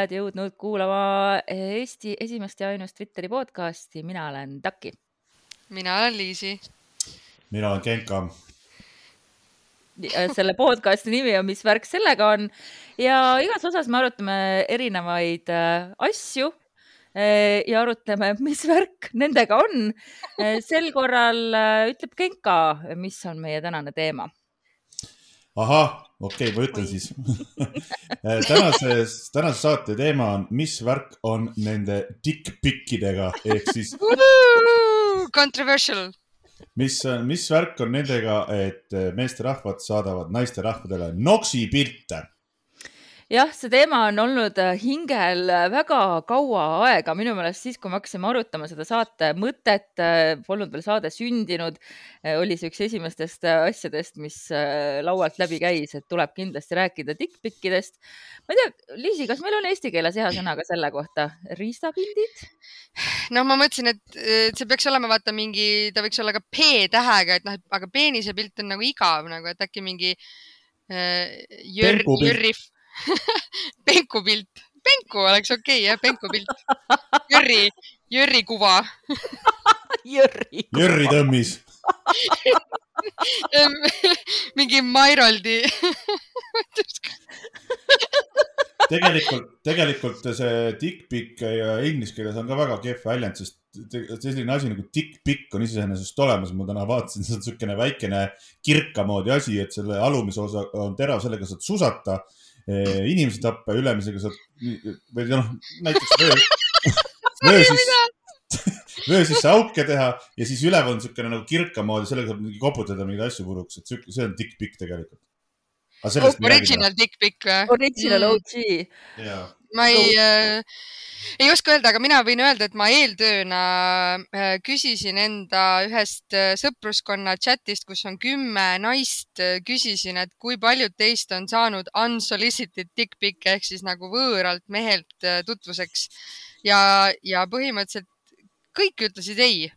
oled jõudnud kuulama Eesti esimest ja ainust Twitteri podcasti. mina olen Taki. mina olen Liisi. mina olen Genka. selle podcasti nimi on Mis värk sellega on ja igas osas me arutame erinevaid äh, asju äh, ja arutleme, mis värk nendega on. Äh, sel korral ütleb Genka, mis on meie tänane teema ahah, okei okay,, ma ütlen siis. Tänases, tänase saate teema on, mis värk on nende dickpikkidega? Ehk siis Controversial. mis, mis värk on nendega, et meesterahvad saadavad naisterahvadele noksipilte jah, see teema on olnud äh, hingel äh, väga kaua aega, minu meelest siis, kui me hakkasime arutama seda saate mõtet, äh, polnud veel saade sündinud, oli see üks esimestest asjadest, mis laualt läbi käis, et tuleb kindlasti rääkida tikkpikkidest. ma ei tea, Liisi, kas meil on eesti keeles hea sõna ka selle kohta, riistapildid? no ma mõtlesin, et see peaks olema vaata mingi, ta võiks olla ka P-tähega, et noh, aga peenise pilt on nagu igav nagu, et äkki mingi äh, Jür, Jürri Penku pilt, Penku oleks okei okay, jah, Penku pilt. Jüri, Jüri kuva Jüri. Jüri tõmmis mingi Mairoldi tegelikult, tegelikult see dick-pic ja inglise keeles on ka väga kehv väljend, sest selline asi nagu dick-pic on iseenesest olemas. ma täna vaatasin, see on niisugune väikene kirka moodi asi, et selle alumise osa on terav, sellega saad susata inimesi tappa ja ülemisega saad või noh, näiteks vöö, vöö siis, vöö sisse auke teha ja siis üleval on niisugune nagu kirka moodi, sellega saab mingi koputada mingeid asju puruks, et see on dick pic tegelikult. Original dick pic või? Original OG. ma ei äh, ei oska öelda, aga mina võin öelda, et ma eeltööna äh, küsisin enda ühest äh, sõpruskonna chatist, kus on kümme naist, äh, küsisin, et kui paljud teist on saanud unsolicited dick pic'e ehk siis nagu võõralt mehelt tutvuseks ja, ja põhimõtteliselt kõik ütlesid ei.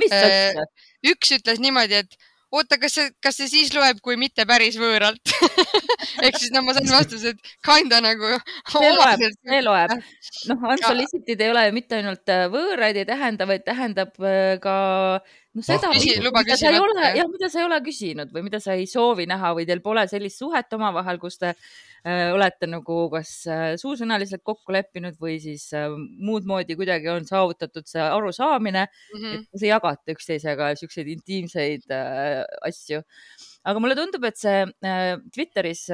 mis sa ütlesid? üks ütles niimoodi, et oota, kas see, kas see siis loeb, kui mitte päris võõralt ehk siis no ma sain vastuse, et kinda nagu. see loeb, see loeb. noh, unsolicited ei ole ju mitte ainult äh, võõraid ei tähenda, vaid tähendab äh, ka noh, seda, mida sa ei ole, jah, mida sa ei ole küsinud või mida sa ei soovi näha või teil pole sellist suhet omavahel, kus te Äh, olete nagu kas äh, suusõnaliselt kokku leppinud või siis äh, muud moodi kuidagi on saavutatud see arusaamine mm, -hmm. et te jagate üksteisega siukseid intiimseid asju. Aga mulle tundub, et see Twitteris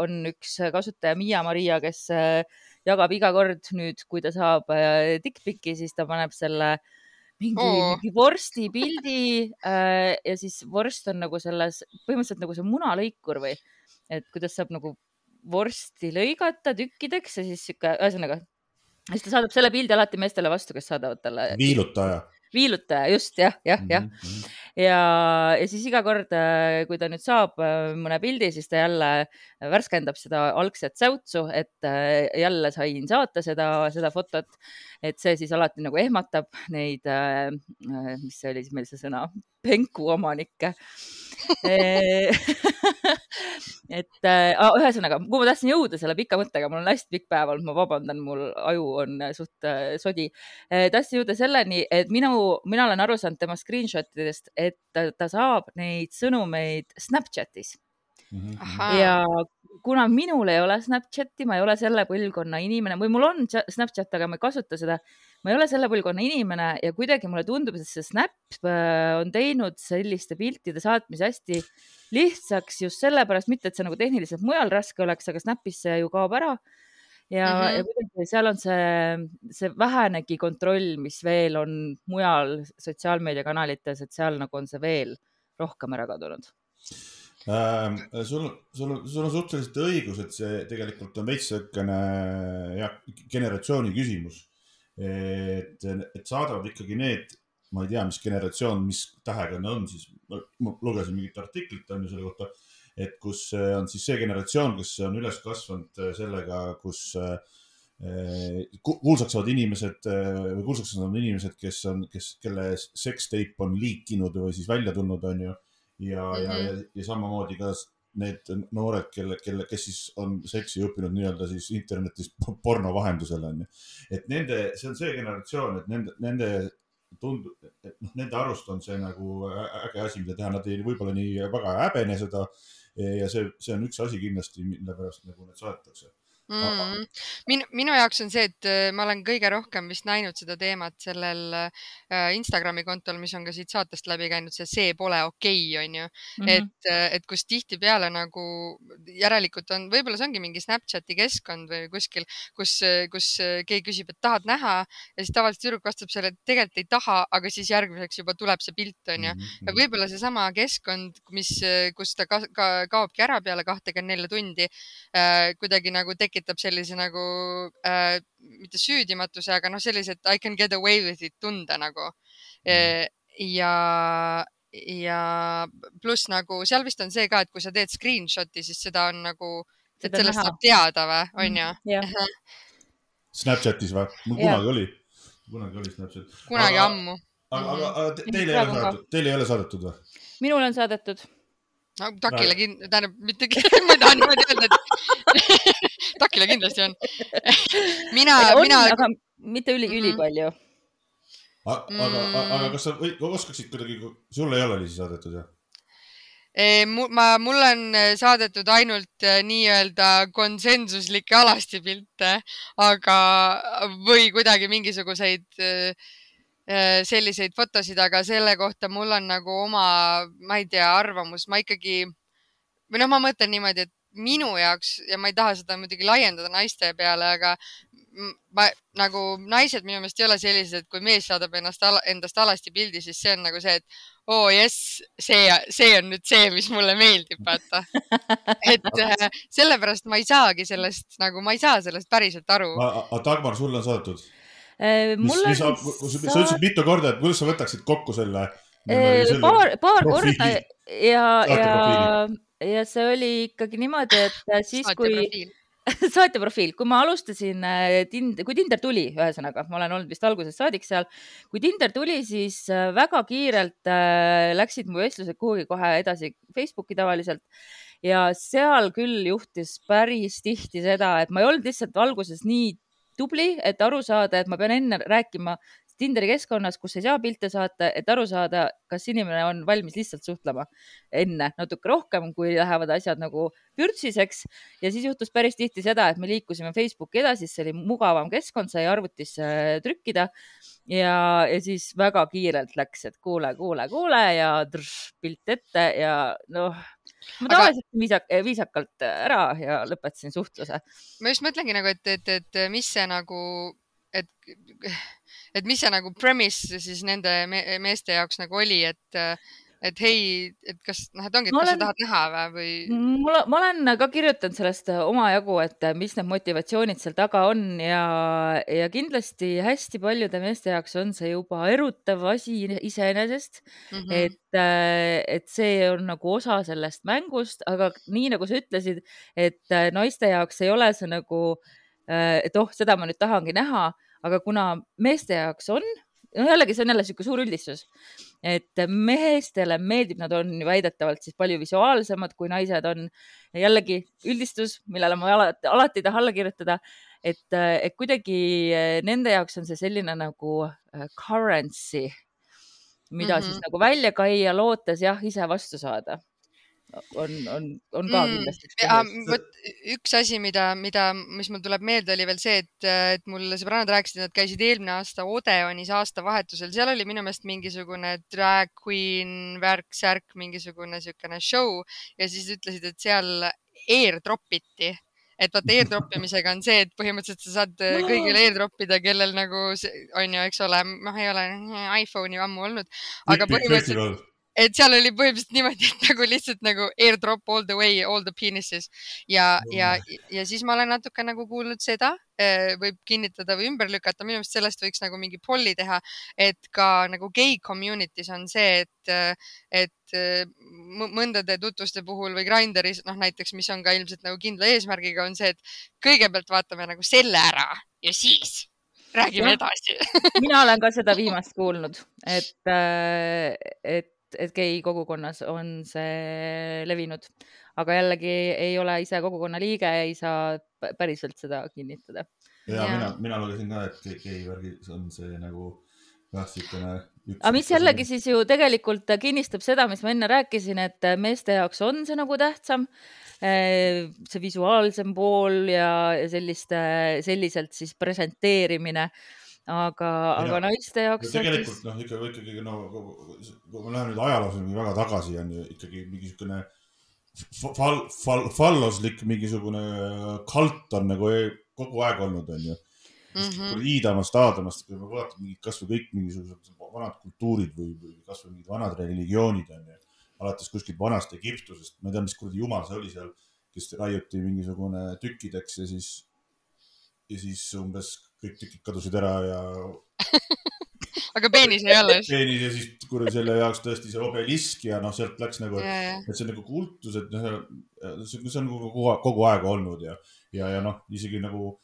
on üks kasutaja, Miia-Maria, kes jagab iga kord nüüd, kui ta saab dickpic'i, siis ta paneb selle mingi oh., mingi vorsti pildi äh, ja siis vorst on nagu selles, põhimõtteliselt nagu see munalõikur või, et kuidas saab nagu vorsti lõigata tükkideks ja siis sihuke, ühesõnaga, siis ta saadab selle pildi alati meestele vastu, kes saadavad talle. viilutaja. Viilutaja, just jah, jah, jah. Mhm, ja, ja siis iga kord, äh, kui ta nüüd saab äh, mõne pildi, siis ta jälle värskendab seda algset säutsu, et äh, jälle sain saata seda, seda fotot. et see siis alati nagu ehmatab neid, mis see oli siis meil see sõna, penkuomanikke et äh, ühesõnaga, kuhu ma tahtsin jõuda selle pika mõttega, mul on hästi pikk päev olnud, ma vabandan, mul aju on suht äh, sodi äh,. tahtsin jõuda selleni, et minu, mina olen aru saanud tema screenshot idest, et ta, ta saab neid sõnumeid Snapchatis mm. -hmm. ja kuna minul ei ole Snapchati, ma ei ole selle põlvkonna inimene või mul on Snapchat, aga ma ei kasuta seda. ma ei ole selle põlvkonna inimene ja kuidagi mulle tundub, et see Snap äh, on teinud selliste piltide saatmise hästi lihtsaks just sellepärast, mitte et see nagu tehniliselt mujal raske oleks, aga Snapis see ju kaob ära ja mm, -hmm. ja kuidagi seal on see, see vähenegi kontroll, mis veel on mujal sotsiaalmeediakanalites, et seal nagu on see veel rohkem ära kadunud äh,. sul, sul, sul on suhteliselt õigus, et see tegelikult on veits niisugune jah, generatsiooni küsimus. et, et saadavad ikkagi need, ma ei tea, mis generatsioon, mis tähega need on siis, ma lugesin mingit artiklit on ju selle kohta, et kus on siis see generatsioon, kes on üles kasvanud sellega, kus äh, kuulsaks saavad inimesed või kuulsaks saavad inimesed, kes on, kes, kelle seksteip on liikinud või siis välja tulnud, on ju ja mm, -hmm. ja, ja, ja samamoodi ka need noored, kelle, kelle, kes siis on seksi õppinud nii-öelda siis internetis porno vahendusel onju. et nende, see on see generatsioon, et nende, nende tundub, et noh, nende arust on see nagu äge asi, mida teha, nad ei, võib-olla nii väga ei häbene seda. ja see, see on üks asi kindlasti, mille pärast nagu need saadetakse mm.. minu, minu jaoks on see, et äh, ma olen kõige rohkem vist näinud seda teemat sellel äh, Instagrami kontol, mis on ka siit saatest läbi käinud, see see pole okei okay,, onju mm. -hmm. et, äh, et kus tihtipeale nagu järelikult on, võib-olla see ongi mingi Snapchati keskkond või kuskil, kus, kus keegi küsib, et tahad näha ja siis tavaliselt tüdruk vastab selle, et tegelikult ei taha, aga siis järgmiseks juba tuleb see pilt, onju. Mhm, ja mhm. võib-olla seesama keskkond, mis, kus ta ka, ka, kaobki ära peale kahtekümmet nelja tundi äh, kuidagi nagu tekitab tekitab sellise nagu äh, mitte süüdimatuse, aga noh, sellise, et I can get away with it tunde nagu mm.. ja, ja pluss nagu seal vist on see ka, et kui sa teed screenshot'i, siis seda on nagu, et sellest näha. saab teada või, on ju? Mhm, Snapchatis või? mul kunagi oli, kunagi oli Snapchat. kunagi aga, ammu. aga, aga, aga teile ei ole saadetud, teile ei ole saadetud või? minule on saadetud no takile kind-, tähendab mitte, ma ei taha niimoodi öelda, et takile kindlasti on mina, mina. aga mitte üli, ülipalju mm. -hmm. aga mm., aga kas sa või, oskaksid kuidagi, sul ei ole Liisi saadetud jah? ma, mulle on saadetud ainult äh, nii-öelda konsensuslikke alastipilte, aga, või kuidagi mingisuguseid Äh, selliseid fotosid, aga selle kohta mul on nagu oma, ma ei tea, arvamus, ma ikkagi või noh, ma mõtlen niimoodi, et minu jaoks ja ma ei taha seda muidugi laiendada naiste peale, aga ma nagu naised minu meelest ei ole sellised, et kui mees saadab ennast, endast alasti pildi, siis see on nagu see, et oo oh, jess, see, see on nüüd see, mis mulle meeldib, vaata. et äh, sellepärast ma ei saagi sellest nagu, ma ei saa sellest päriselt aru. aga Dagmar, sulle on saadetud? Äh, mis, mis sa, sa ütlesid mitu korda, et kuidas sa võtaksid kokku selle? Äh, paar, paar korda ja, ja, ja see oli ikkagi niimoodi, et siis, kui saatja profiil, kui ma alustasin Tind-, kui Tinder tuli, ühesõnaga, ma olen olnud vist algusest saadik seal. kui Tinder tuli, siis väga kiirelt läksid mu vestlused kuhugi kohe edasi Facebooki tavaliselt ja seal küll juhtus päris tihti seda, et ma ei olnud lihtsalt alguses nii tubli, et aru saada, et ma pean enne rääkima Tinderi keskkonnas, kus ei saa pilte saata, et aru saada, kas inimene on valmis lihtsalt suhtlema enne natuke rohkem, kui lähevad asjad nagu pürtsiseks. ja siis juhtus päris tihti seda, et me liikusime Facebooki edasi, see oli mugavam keskkond, sai arvutisse trükkida ja, ja siis väga kiirelt läks, et kuule, kuule, kuule ja trš, pilt ette ja noh ma tavaliselt Aga... viisak, viisakalt ära ja lõpetasin suhtluse. ma just mõtlengi nagu, et, et, et mis see nagu, et, et mis see nagu premise siis nende meeste jaoks nagu oli, et et hei, et kas noh, et ongi, et kas olen, sa tahad näha või? mul, ma olen ka kirjutanud sellest omajagu, et mis need motivatsioonid seal taga on ja, ja kindlasti hästi paljude meeste jaoks on see juba erutav asi iseenesest mm. -hmm. et, et see on nagu osa sellest mängust, aga nii nagu sa ütlesid, et naiste jaoks ei ole see nagu, et oh, seda ma nüüd tahangi näha, aga kuna meeste jaoks on no jällegi, see on jälle niisugune suur üldistus, et meestele meeldib, nad on väidetavalt siis palju visuaalsemad, kui naised on. jällegi üldistus, millele ma alati, alati ei taha alla kirjutada, et, et kuidagi nende jaoks on see selline nagu äh, currency, mida mm -hmm. siis nagu välja käia, lootes jah, ise vastu saada on, on, on ka mm, kindlasti vot üks asi, mida, mida, mis mul tuleb meelde, oli veel see, et, et mul sõbrannad rääkisid, et nad käisid eelmine aasta Odeonis aastavahetusel, seal oli minu meelest mingisugune drag queen värk-särk, mingisugune niisugune show ja siis ütlesid, et seal airdrop iti et vaata airdrop imisega on see, et põhimõtteliselt sa saad kõigile airdrop ida, kellel nagu on ju, eks ole, noh, ei ole iPhone'i ammu olnud, aga põhimõtteliselt et seal oli põhimõtteliselt niimoodi, et nagu lihtsalt nagu airdrop all the way, all the penises. Ja mm., ja, ja siis ma olen natuke nagu kuulnud seda, eh, võib kinnitada või ümber lükata, minu meelest sellest võiks nagu mingi polli teha, et ka nagu gei community's on see, et, et eh, mõndade tutvuste puhul või Grinderis, noh näiteks, mis on ka ilmselt nagu kindla eesmärgiga, on see, et kõigepealt vaatame nagu selle ära ja siis räägime ja, edasi. Mina olen ka seda viimast kuulnud, et, eh, et et, et gei kogukonnas on see levinud. aga jällegi ei ole ise kogukonna liige, ei saa päriselt seda kinnitada. ja, mina, mina lugesin ka, et gei värgis on see nagu jah, niisugune aga mis jällegi siis ju tegelikult kinnistab seda, mis ma enne rääkisin, et meeste jaoks on see nagu tähtsam, eh, see visuaalsem pool ja selliste, selliselt siis presenteerimine aga, aga naiste jaoks. tegelikult noh, ikka ikkagi no, kui me läheme nüüd ajaloos väga tagasi, on ju ikkagi mingi niisugune fal-, fal-, falloslik mingisugune kalt on nagu kogu aeg olnud, on ju mm -hmm. Iidamast, Aadamast, kui me vaatame mingid kasvõi kõik mingisugused vanad kultuurid või, või kasvõi mingid vanad religioonid on ju, alates kuskilt vanast Egiptusest, ma ei tea, mis kuradi jumal see oli seal, kes raiuti mingisugune tükkideks ja siis, ja siis umbes kõik tükid kadusid ära ja aga peenis jäi alles. peenis ja siis kuradi selle jaoks tõesti see obelisk ja noh, sealt läks nagu, et see on nagu kultus, et noh, see on nagu kogu, kogu aeg olnud ja, ja, ja noh, isegi nagu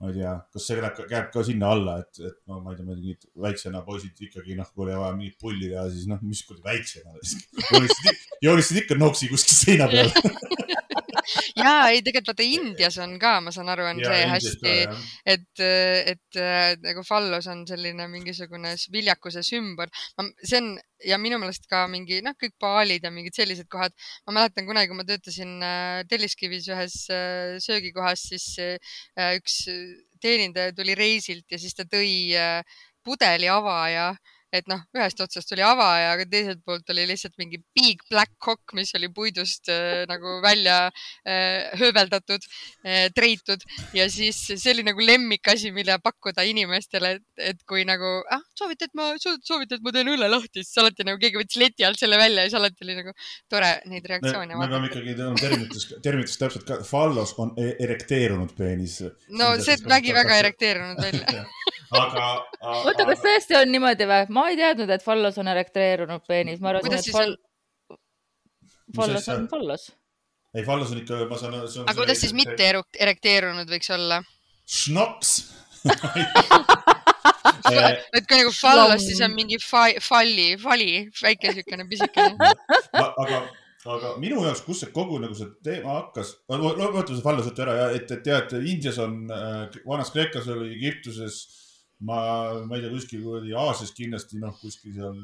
ma ei tea, kas see läheb, käib ka sinna alla, et, et no ma ei tea, mingid väiksena poisid ikkagi noh, kui oli vaja mingit pulli teha, siis noh, mis kuradi väiksena. Joonistasid, ikka noksi kuskil seina peal ja ei, tegelikult vaata Indias on ka, ma saan aru, on ja, see hästi, et, et nagu fallos on selline mingisugune viljakuse sümbol. see on ja minu meelest ka mingi noh, kõik baalid ja mingid sellised kohad. ma mäletan kunagi, kui ma töötasin äh, Telliskivis ühes äh, söögikohas, siis äh, üks teenindaja tuli reisilt ja siis ta tõi pudeli avaja et noh, ühest otsast oli avaja, aga teiselt poolt oli lihtsalt mingi big black cock, mis oli puidust äh, nagu välja äh, hööveldatud äh,, treitud. Ja siis see oli nagu lemmikasi, mille pakkuda inimestele, et, et kui nagu ah, soovite, et ma, soovite, et ma teen õlle lahti, siis alati nagu keegi võttis leti alt selle välja ja siis alati oli nagu tore neid reaktsioone vaadata. me peame ikkagi terminites, terminites täpselt ka, fallos on e erekteerunud peenis. no see nägi väga erekteerunud välja aga, aga. oota, kas tõesti on niimoodi või? ma ei teadnud, et fallos on erekteerunud peenis, ma arvasin, et fall... fallos on fallos. ei, fallos on ikka, ma saan. aga kuidas siis mitte erekteerunud võiks olla? Schnoks et kui nagu fallos, siis on mingi fa falli, fali, väike siukene pisikene. aga aga minu jaoks, kus see kogu nagu see teema hakkas, võtame see fallasõtu ära ja et, et tead, Indias on äh,, vanas Kreekas oli, Egiptuses, ma, ma ei tea, kuskil kuradi Aasias kindlasti, noh, kuskil seal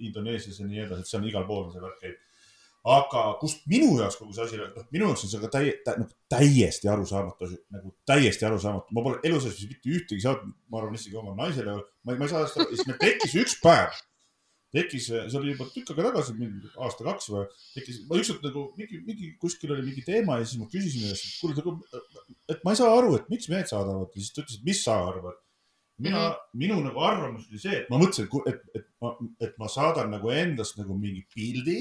Indoneesias ja nii edasi, et seal igal pool see värk käib. aga kust minu jaoks kogu see asi, noh, minu jaoks on see ka täi, tä, nagu täiesti arusaamatu asi, nagu täiesti arusaamatu. ma pole elu sees mitte ühtegi saatnud, ma arvan isegi oma naisele, ma, ma ei saa seda, siis meil tekkis üks päev tekkis, see oli juba tükk aega tagasi, mingi aasta-kaks või, tekkis, ma ükskord nagu mingi, mingi kuskil oli mingi teema ja siis ma küsisin et kuule, nagu, et ma ei saa aru, et miks mehed saadavad ja siis ta ütles, et mis sa arvad. Mina mm, -hmm. minu nagu arvamus oli see, et ma mõtlesin, et, et, et ma, et ma saadan nagu endast nagu mingi pildi,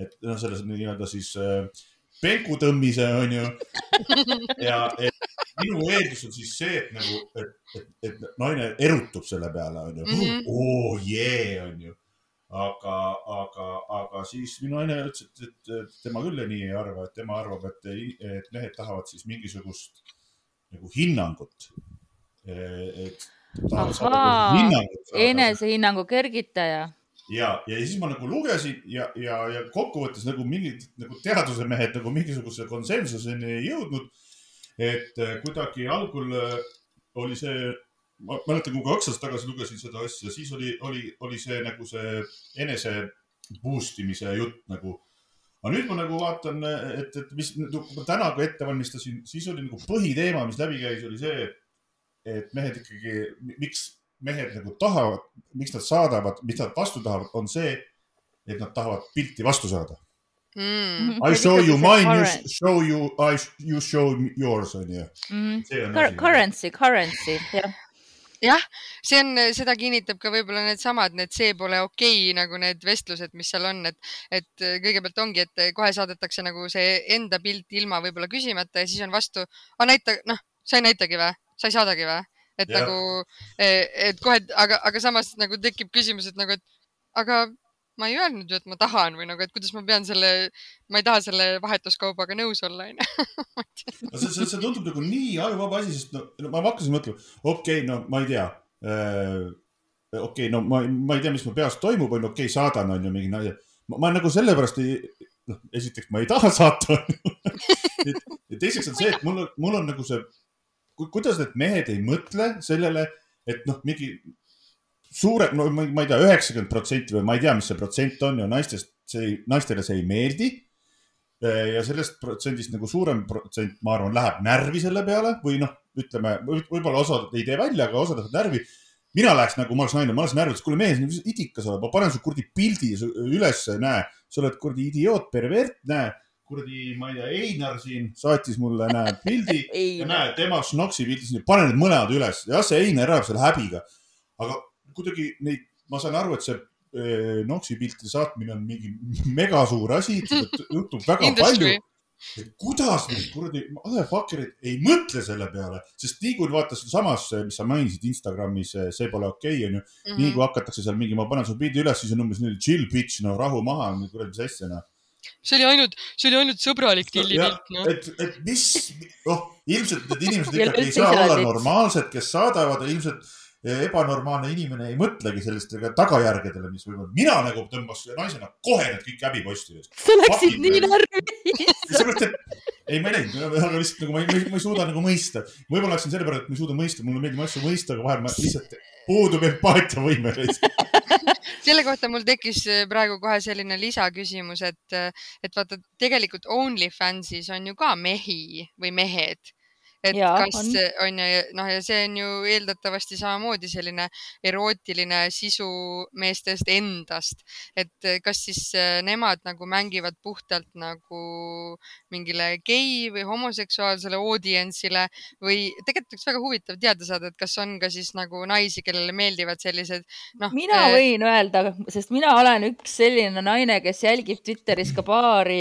et noh, selles nii-öelda siis äh, penkutõmmise onju. ja et minu eeldus on siis see, et nagu, et, et, et naine erutub selle peale onju mm. -hmm. oo oh, jee yeah, onju aga, aga, aga siis minu naine ütles, et, et tema küll nii ei arva, et tema arvab, et, et mehed tahavad siis mingisugust nagu hinnangut. et. Nagu enesehinnangu kergitaja. ja, ja siis ma nagu lugesin ja, ja, ja kokkuvõttes nagu mingid nagu teaduse mehed nagu mingisuguse konsensuseni ei jõudnud. et kuidagi algul oli see ma mäletan, kui kaks aastat tagasi lugesin seda asja, siis oli, oli, oli see nagu see enese boost imise jutt nagu. aga nüüd ma nagu vaatan, et, et mis ma täna ka ette valmistasin, siis oli nagu põhiteema, mis läbi käis, oli see, et mehed ikkagi, miks mehed nagu tahavad, miks nad saadavad, mis nad vastu tahavad, on see, et nad tahavad pilti vastu saada. Mm.. I show you mine, you show you, I, you show yours on ju. Mm.. Currency, currency, jah. Jah, see on, seda kinnitab ka võib-olla needsamad, need see pole okei okay, nagu need vestlused, mis seal on, et, et kõigepealt ongi, et kohe saadetakse nagu see enda pilt ilma võib-olla küsimata ja siis on vastu, näita, noh, sa ei näitagi või, sa ei saadagi või? et ja. nagu, et kohe, aga, aga samas nagu tekib küsimus, et nagu, et aga ma ei öelnud ju, et ma tahan või nagu, et kuidas ma pean selle, ma ei taha selle vahetuskaubaga nõus olla, onju. see, see, see tundub nagu nii ajuvaba asi, sest no, no ma hakkasin mõtlema, okei okay,, no ma ei tea äh,. okei okay,, no ma, ma ei tea, mis mu peas toimub, onju, okei okay,, saadan, onju, mingi naise. ma nagu sellepärast ei, noh, esiteks ma ei taha saata ja teiseks on see, et mul on, mul on nagu see, kuidas need mehed ei mõtle sellele, et noh, mingi suure, no ma ei tea, üheksakümmend protsenti või ma ei tea, mis see protsent on ju naistest, see, naistele see ei meeldi. Ja sellest protsendist nagu suurem protsent, ma arvan, läheb närvi selle peale või noh, ütleme võib-olla osad ei tee välja, aga osad lähevad närvi. mina läheks nagu, ma oleks naine, ma oleks närvis, kuule mees, mis idikas oled, ma panen su kuradi pildi ülesse, näe, sa oled kuradi idioot, pervert, näe kuradi, ma ei tea, Einar siin saatis mulle, näe, pildi ja näe, tema Schnoksi pildi pane need mõlemad üles. jah, see Einar elab selle häbiga. aga kuidagi neid, ma saan aru, et see eh, Noksi piltide saatmine on mingi megasuur asi, juhtub väga palju kuidas need kuradi motherfucker'id ei mõtle selle peale, sest nii kui vaata sedasamas, mis sa mainisid Instagramis, see pole okei okay,, onju mm. -hmm. nii kui hakatakse seal mingi, ma panen su pildi üles, siis on umbes niimoodi chill bitch, no rahu maha, kuradi mis asja noh. See oli ainult, see oli ainult sõbralik tillipilt no.. et, et mis, noh, ilmselt need inimesed ikkagi ei saa olla normaalsed, kes saadavad ja ilmselt ebanormaalne inimene ei mõtlegi sellistele tagajärgedele, mis võivad, mina nagu tõmbas naisena kohe need kõik häbiposti ees. sa läksid nii närvi. sellepärast, et ei, ma ei läinud, aga lihtsalt nagu ma ei, ma ei suuda nagu mõista. võib-olla läksin selle peale, et ma ei suuda mõista, mulle meeldib asju mõista, aga vahel ma lihtsalt puudub empaatiavõime selle kohta mul tekkis äh, praegu kohe selline lisaküsimus, et, äh, et vaata, tegelikult OnlyFansis on ju ka mehi või mehed et ja, kas on, on ju noh, ja see on ju eeldatavasti samamoodi selline erootiline sisu meestest endast, et eh, kas siis eh, nemad nagu mängivad puhtalt nagu mingile gei või homoseksuaalsele audience'ile või tegelikult oleks väga huvitav teada saada, et kas on ka siis nagu naisi, kellele meeldivad sellised noh. mina äh, võin öelda, sest mina olen üks selline naine, kes jälgib Twitteris ka paari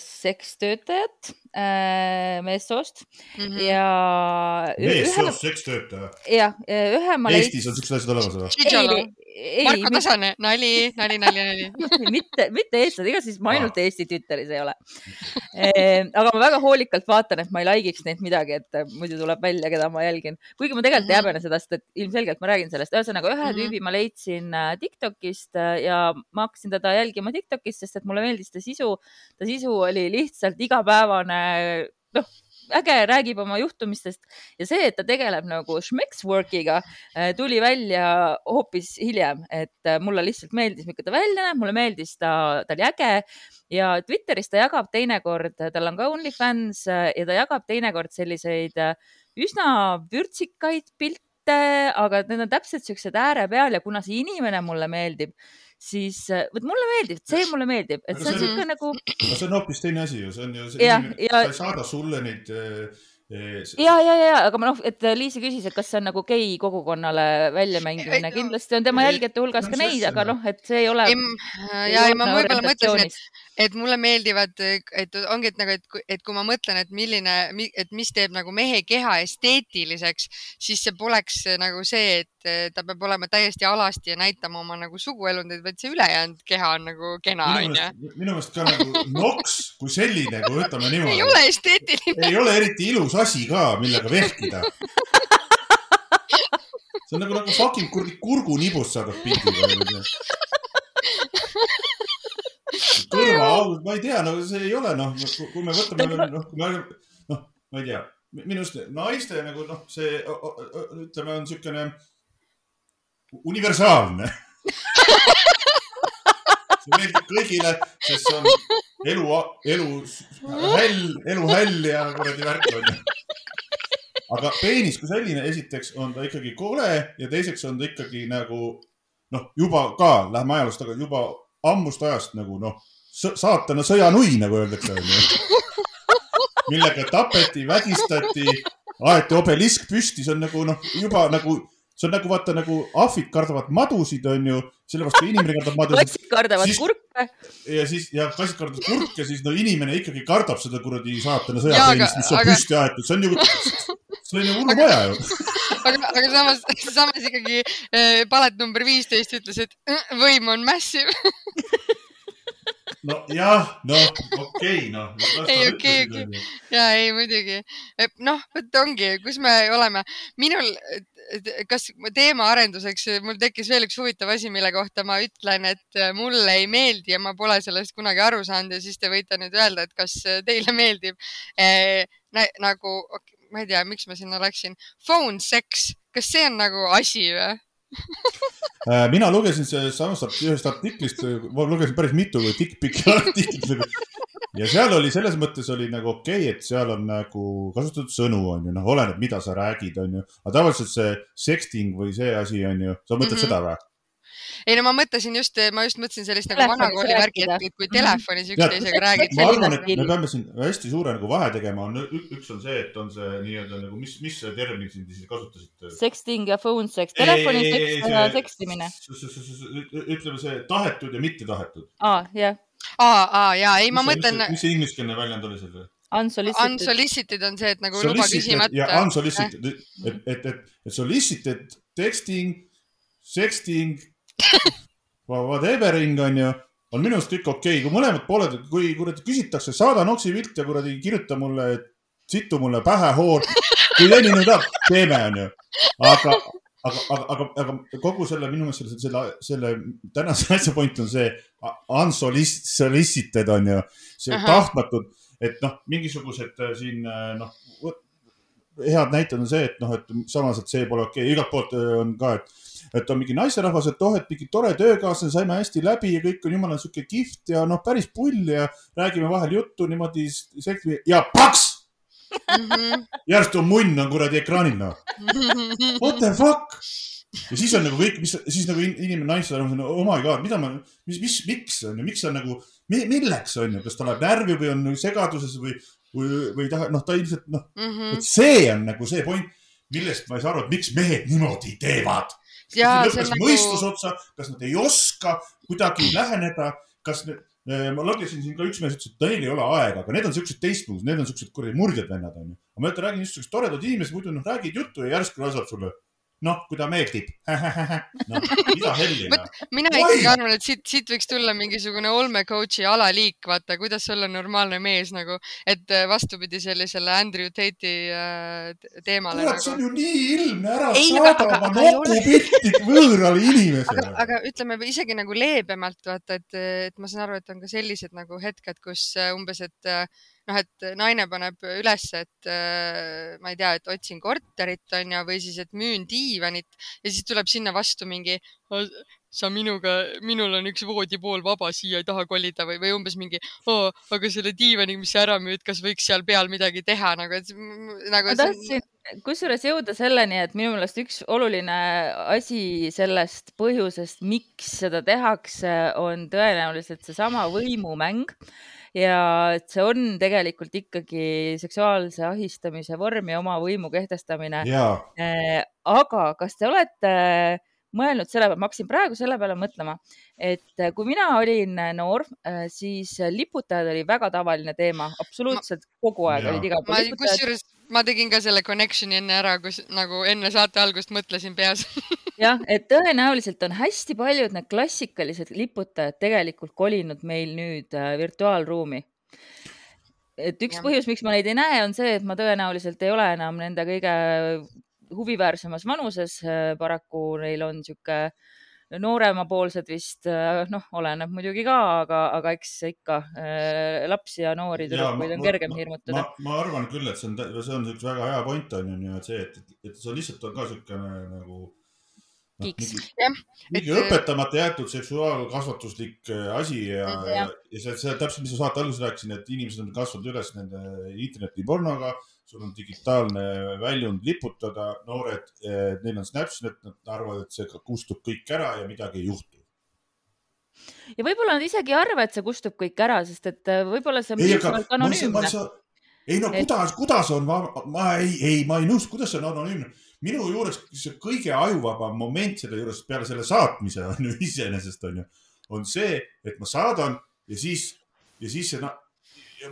sekstöötajat äh, meessoost mm. -hmm ja. meessoost sekstöötaja. jah, ühe ma leidsin. Eestis on siuksed asjad olemas või? Marko Tasane, nali, nali, nali, nali mitte, mitte eestlased, ega siis ma ainult Eesti Twitteris ei ole e,. aga ma väga hoolikalt vaatan, et ma ei like'iks neid midagi, et muidu tuleb välja, keda ma jälgin. kuigi ma tegelikult mm -hmm. ei häbene seda, sest et ilmselgelt ma räägin sellest. ühesõnaga ühe mm -hmm. tüübi ma leidsin äh, Tiktokist äh, ja ma hakkasin teda jälgima Tiktokist, sest et mulle meeldis ta sisu. ta sisu oli lihtsalt igapäevane, noh äge, räägib oma juhtumistest. Ja see, et ta tegeleb nagu schmexwork'iga, äh, tuli välja hoopis hiljem, et äh, mulle lihtsalt meeldis, milline ta välja näeb, mulle meeldis ta, ta oli äge. Ja Twitteris ta jagab teinekord, tal on ka OnlyFans äh, ja ta jagab teinekord selliseid üsna vürtsikaid pilte, aga need on täpselt siuksed ääre peal ja kuna see inimene mulle meeldib siis äh, vot mulle meeldib, see mulle meeldib, et see on siuke nagu. see on hoopis teine asi ju, see on ju, see inimene, ta ei saada sulle neid äh, ja, ja, ja, aga ma noh, et Liisi küsis, et kas see on nagu gei kogukonnale väljamängimine, kindlasti on tema jälgijate hulgas ka neid, aga noh, et see ei ole. ja, ja ma võib-olla mõtlesin, et, et mulle meeldivad, et ongi, et nagu, et, et kui ma mõtlen, et milline, et mis teeb nagu mehe keha esteetiliseks, siis see poleks nagu see, et ta peab olema täiesti alasti ja näitama oma nagu suguelundeid, vaid see ülejäänud keha on nagu kena, onju. minu meelest ka nagu noks kui selline, kui võtame niimoodi. ei ole esteetiline. ei ole eriti ilus asi ka, millega vehkida. see on nagu, nagu fucking kuradi kurgunibust saadab pildiga. kõrvaaugud, ma ei tea, no see ei ole noh, kui me võtame noh, kui me noh, ma ei tea, minu arust naiste nagu noh, see ütleme, on niisugune universaalne see meeldib kõigile, sest see on elu, elu häll, elu häll ja kuradi värk onju. aga peenis kui selline, esiteks on ta ikkagi kole ja teiseks on ta ikkagi nagu noh, juba ka, lähme ajaloost tagasi, juba ammust ajast nagu noh, saatana sõjanui, nagu öeldakse onju. millega tapeti, vägistati, aeti obelisk püsti, see on nagu noh, juba nagu see on nagu vaata nagu ahvid kardavad madusid, onju, sellepärast kui inimene kardab madusid. kassid kardavad siis, kurke. ja siis ja kassid kardavad kurke, siis no inimene ikkagi kardab seda kuradi saatana sõjapeenist, mis on aga... püsti aetud, see on ju, see on ju hullumaja ju. aga, aga samas, samas ikkagi äh, palet number viisteist ütles, et äh, võim on massive nojah, noh, okei, noh. ei, okei, okei. ja ei, muidugi. noh, vot ongi, kus me oleme. minul, kas teema arenduseks, mul tekkis veel üks huvitav asi, mille kohta ma ütlen, et mulle ei meeldi ja ma pole sellest kunagi aru saanud ja siis te võite nüüd öelda, et kas teile meeldib eh, nagu, ma ei tea, miks ma sinna läksin. Phone sex, kas see on nagu asi või? Äh, mina lugesin samast ühest artiklist, ma lugesin päris mitu TikToki artiklit ja seal oli selles mõttes oli nagu okei okay,, et seal on nagu kasutatud sõnu, on ju, noh, oleneb, mida sa räägid, on ju, aga tavaliselt see sexting või see asi on ju, sa mõtled mm -hmm. seda või? Ei no ma mõtlesin just, ma just mõtlesin sellist nagu vanakooli värki, et kui mhm. telefonis üksteisega räägid. ma arvan, et me peame siin hästi suure nagu vahe tegema, on üks on see, et on see nii-öelda nagu, mis, mis termin siin siis kasutasite? Sexting ja phone sex, telefoni seks ja sekstimine. ütleme see tahetud ja mitte tahetud. aa, jah. aa, aa ja ei, ma mõtlen. mis see ingliskeelne väljend oli seal? Unsolicited. Unsolicited on see, et nagu luba küsimata. ja unsolicited, et, et, et, et solicited texting, sexting whatevering on ju, on minu arust kõik okei okay., kui mõlemad pooled, kui kuradi küsitakse, saada noksi pilt ja kuradi kirjuta mulle, situ mulle pähe hoor. kui Tõni nüüd tahab, teeme, onju. aga, aga, aga, aga, aga kogu selle minu meelest selle, selle, selle tänase asja point on see unsolicited on ju, see tahtmatud, et noh, mingisugused äh, siin äh, noh, head näited on see, et noh, et samas, et see pole okei okay., igalt poolt äh, on ka, et et on mingi naisterahvas, et oh, et mingi tore töökaaslane, saime hästi läbi ja kõik on jumala sihuke kihvt ja noh, päris pull ja räägime vahel juttu niimoodi ja paks mm. -hmm. järsku munn on kuradi ekraanil noh. What the fuck? ja siis on nagu kõik, mis siis nagu inimene, naisterahvas on oh my god, mida ma, mis, mis, miks on ju, miks on nagu, milleks on ju, kas ta läheb närvi või on segaduses või, või, või ta noh, ta ilmselt noh mm -hmm., see on nagu see point, millest ma ei saa aru, et miks mehed niimoodi teevad lõppes nagu... mõistus otsa, kas nad ei oska kuidagi läheneda, kas need, eh, ma lugesin siin ka üks mees ütles, et neil ei ole aega, aga need on siuksed teistmoodi, need on siuksed kuradi murdjad vennad onju. aga ma räägin just siuksed toredad inimesed, muidu noh, räägid juttu ja järsku laseb sulle noh, kui ta meeldib no, mida helli noh. mina ikkagi arvan, et siit, siit võiks tulla mingisugune olmecoach'i alaliik, vaata, kuidas olla normaalne mees nagu, et äh, vastupidi sellisele Andrew Tate'i äh, teemale. kurat nagu..., see on ju nii ilmne, ära ei, saada aga, oma nokupilti võõrale inimesele. aga, aga ütleme isegi nagu leebemalt vaata, et, et ma saan aru, et on ka sellised nagu hetked, kus äh, umbes, et noh, et naine paneb üles, et äh, ma ei tea, et otsin korterit on ju, või siis, et müün diivanit ja siis tuleb sinna vastu mingi, sa minuga, minul on üks voodipool vaba, siia ei taha kolida või, või umbes mingi, aga selle diivani, mis sa ära müüd, kas võiks seal peal midagi teha nagu, et nagu. ma tahtsin kusjuures jõuda selleni, et minu meelest üks oluline asi sellest põhjusest, miks seda tehakse, on tõenäoliselt seesama võimumäng ja et see on tegelikult ikkagi seksuaalse ahistamise vorm ja oma võimu kehtestamine. Äh, aga kas te olete mõelnud selle peale, ma hakkasin praegu selle peale mõtlema, et kui mina olin noor, äh, siis liputajad oli väga tavaline teema, absoluutselt kogu aeg olid igal pool. kusjuures ma tegin ka selle connection'i enne ära, kus nagu enne saate algust mõtlesin peas jah, et tõenäoliselt on hästi paljud need klassikalised liputajad tegelikult kolinud meil nüüd virtuaalruumi. et üks ja. põhjus, miks ma neid ei näe, on see, et ma tõenäoliselt ei ole enam nende kõige huviväärsemas vanuses. Äh, paraku neil on niisugune nooremapoolsed vist äh, noh, oleneb muidugi ka, aga, aga eks ikka äh, lapsi ja noori tüdrukuid on kergem hirmutada. ma arvan küll, et see on, see on üks väga hea point on ju, et see, et, et see lihtsalt on ka niisugune nagu No, mingi, mingi et... õpetamata jäetud seksuaalkasvatuslik äh, asi ja, ja, ja see, see täpselt, mis ma saate alguses rääkisin, et inimesed on kasvanud üles nende internetipornoga sul on digitaalne väljund liputada, noored, eh, neil on Snapchat, nad arvavad, et see kustub kõik ära ja midagi ei juhtu. ja võib-olla nad isegi ei arva, et see kustub kõik ära, sest et eh, võib-olla see on piisavalt anonüümne. ei no kuidas et..., kuidas on, ma, ei, ei, ma ei nõustu, kuidas see on anonüümne. minu juures see kõige ajuvabam moment selle juures peale selle saatmise on ju iseenesest on ju, on see, et ma saadan ja siis, ja siis see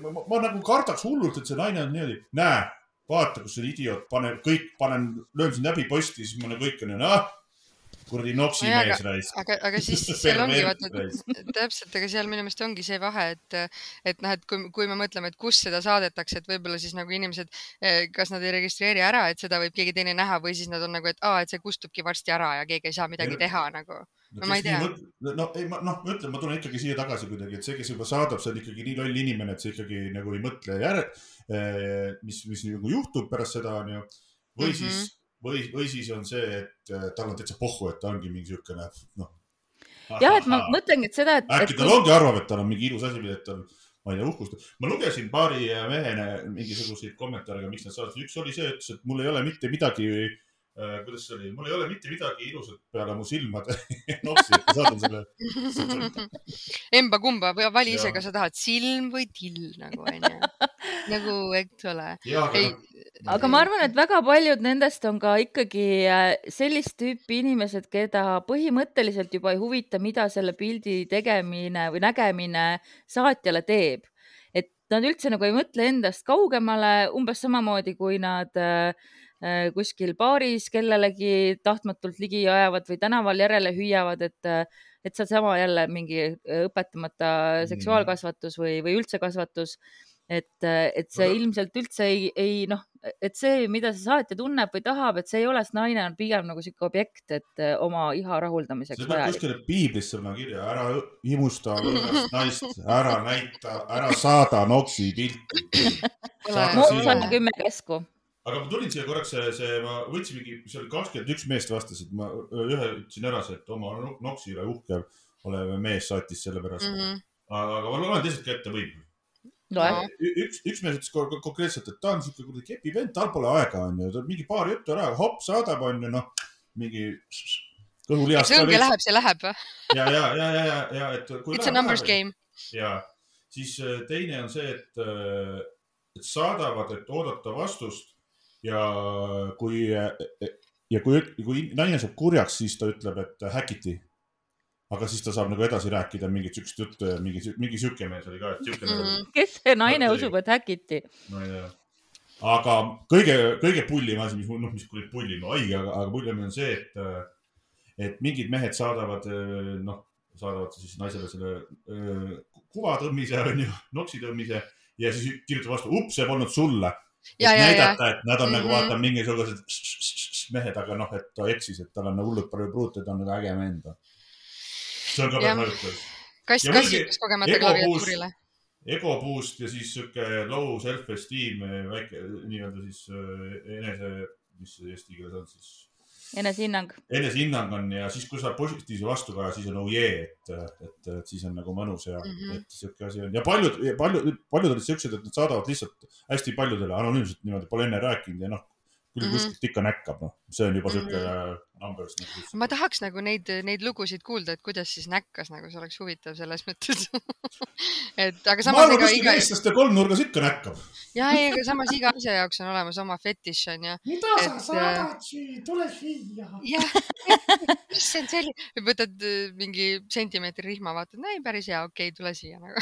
ma, ma, ma nagu kardaks hullult, et see naine on niimoodi, näe, vaata, kus see idioot, pane kõik, panen, löön sind läbi posti, siis on kõik on ah, kuradi noksi no, mees raisk. aga, aga siis seal ongi vaata, täpselt, aga seal minu meelest ongi see vahe, et, et noh, et kui, kui me mõtleme, et kus seda saadetakse, et võib-olla siis nagu inimesed, eh, kas nad ei registreeri ära, et seda võib keegi teine näha või siis nad on nagu, et aa, et see kustubki varsti ära ja keegi ei saa midagi ja, teha nagu no ma ei tea. no ei, ma noh, ma ütlen, ma tulen ikkagi siia tagasi kuidagi, et see, kes juba saadab, see on ikkagi nii loll inimene, et see ikkagi nagu ei mõtle järel, eh, mis, mis nagu juhtub pärast seda onju. või mm -hmm. siis, või, või siis on see, et eh, tal on täitsa pohhu, et ta ongi mingi siukene noh. jah, et ma mõtlengi, et seda, et. äkki tal ongi, arvab, et tal on mingi ilus asi, mida tal ma ei tea, uhkust. ma lugesin paari mehena mingisuguseid kommentaare, miks nad saatsid. üks oli see, ütles, et mul ei ole mitte midagi kuidas see oli, mul ei ole mitte midagi ilusat peale mu silmade nopsi, et ma saadan selle. Emba-kumba, vali ise, kas sa tahad silm või till nagu onju. nagu, eks ole. aga ma arvan, et väga paljud nendest on ka ikkagi äh, sellist tüüpi inimesed, keda põhimõtteliselt juba ei huvita, mida selle pildi tegemine või nägemine saatjale teeb. et nad üldse nagu ei mõtle endast kaugemale, umbes samamoodi kui nad äh, Äh, kuskil baaris kellelegi tahtmatult ligi ajavad või tänaval järele hüüavad, et, äh, et sealsama jälle mingi äh, õpetamata seksuaalkasvatus või, või üldse kasvatus. et, et see ilmselt üldse ei, ei noh, et see, mida see saatja tunneb või tahab, et see ei ole, sest naine on pigem nagu sihuke objekt, et oma iha rahuldamiseks. see peab kuskile piiblisse panna kirja, ära imusta võõrast naist, ära näita, ära saada noksi pilti. Moots on kümme käsku aga ma tulin siia korraks, see, see, ma võtsin mingi, see oli kakskümmend üks meest vastasid, ma ühe ütlesin ära, see, et oma noksi üle uhke olev mees saatis selle pärast mm. -hmm. aga, aga ma loen teised ka ette, võib no.? üks, üks mees ütles konkreetselt, et ta on siuke kuradi kepi vend, tal pole aega, onju, mingi paar juttu ära, hopp, saadab, onju, noh, mingi kõhulihast. see ongi, läheb, see läheb. ja, ja, ja, ja, ja, ja, et. It's a numbers game. ja, siis äh, teine on see, et, äh, et saadavad, et oodata vastust ja kui, ja kui, kui naine saab kurjaks, siis ta ütleb, et häkiti. aga siis ta saab nagu edasi rääkida mingit siukest juttu ja mingi, mingi siuke mees oli ka, et siuke mm. -hmm. kes see naine Mõtli. usub, et häkiti? ma ei tea. aga kõige, kõige pullim asi, mis, noh, mis pullim, haige, aga, aga pullim on see, et, et mingid mehed saadavad, noh, saadavad siis naisele selle kuva tõmmise, onju, noksi tõmmise ja siis kirjutavad vastu, ups, see polnud sulle Ja, ja, näidata, et nad on mm -hmm. nagu mhm. vaata mingisugused mehed, aga noh, et ta eksis, et tal on nagu hullult palju pruute, ta on nagu äge vend. see on ka väga mõjutav. kass, kass ütles kogemata klaviatuurile. ego boost ja siis sihuke low self-esteem, väike nii-öelda siis äh, enese, mis eesti keeles on siis enesehinnang. enesehinnang on ja siis, kui saab positiivse vastukaja, siis on oh jee, et, et, et siis on nagu mõnus ja mm -hmm. et sihuke asi on ja paljud, paljud, paljud olid siuksed, et nad saadavad lihtsalt hästi paljudele anonüümselt niimoodi, pole enne rääkinud ja noh, küll mm -hmm. kuskilt ikka näkkab, noh, see on juba mm -hmm. sihuke numbers nagu. ma tahaks nagu neid, neid lugusid kuulda, et kuidas siis näkkas, nagu see oleks huvitav selles mõttes et aga samas. ma arvan, kuskil iga... eestlaste kolmnurgas ikka näkkab. ja, ei, aga samas iga asja jaoks on olemas oma fetiš, onju. mida et, sa saadad siia, tule siia. jah, mis see on selline, võtad äh, mingi sentimeetri rihma, vaatad, no ei, päris hea, okei okay,, tule siia nagu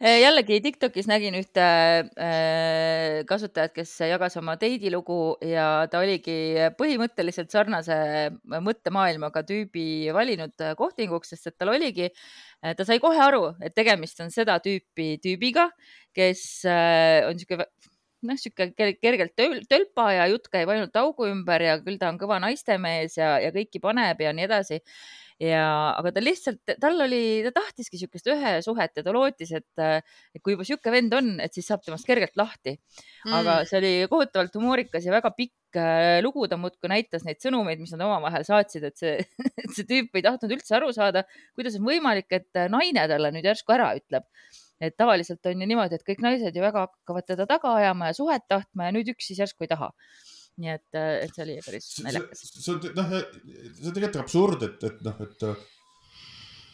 jällegi Tiktokis nägin ühte äh, kasutajat, kes jagas oma teidilugu ja ta oligi põhimõtteliselt sarnase mõttemaailmaga tüübi valinud kohtinguks, sest et tal oligi, ta sai kohe aru, et tegemist on seda tüüpi tüübiga, kes on niisugune noh, sihuke kergelt tölpa ja jutt käib ainult augu ümber ja küll ta on kõva naistemees ja, ja kõiki paneb ja nii edasi. Ja, aga ta lihtsalt, tal oli, ta tahtiski niisugust ühe suhet ja ta lootis, et, et kui juba niisugune vend on, et siis saab temast kergelt lahti. Mm.. aga see oli kohutavalt humoorikas ja väga pikk äh, lugu, ta muudkui näitas neid sõnumeid, mis nad omavahel saatsid, et see, et see tüüp ei tahtnud üldse aru saada, kuidas on võimalik, et naine talle nüüd järsku ära ütleb et tavaliselt on ju niimoodi, et kõik naised ju väga hakkavad teda taga ajama ja suhet tahtma ja nüüd üks siis järsku ei taha nii et, et see oli päris naljakas. see on noh, see on tegelikult absurd, et, et noh, et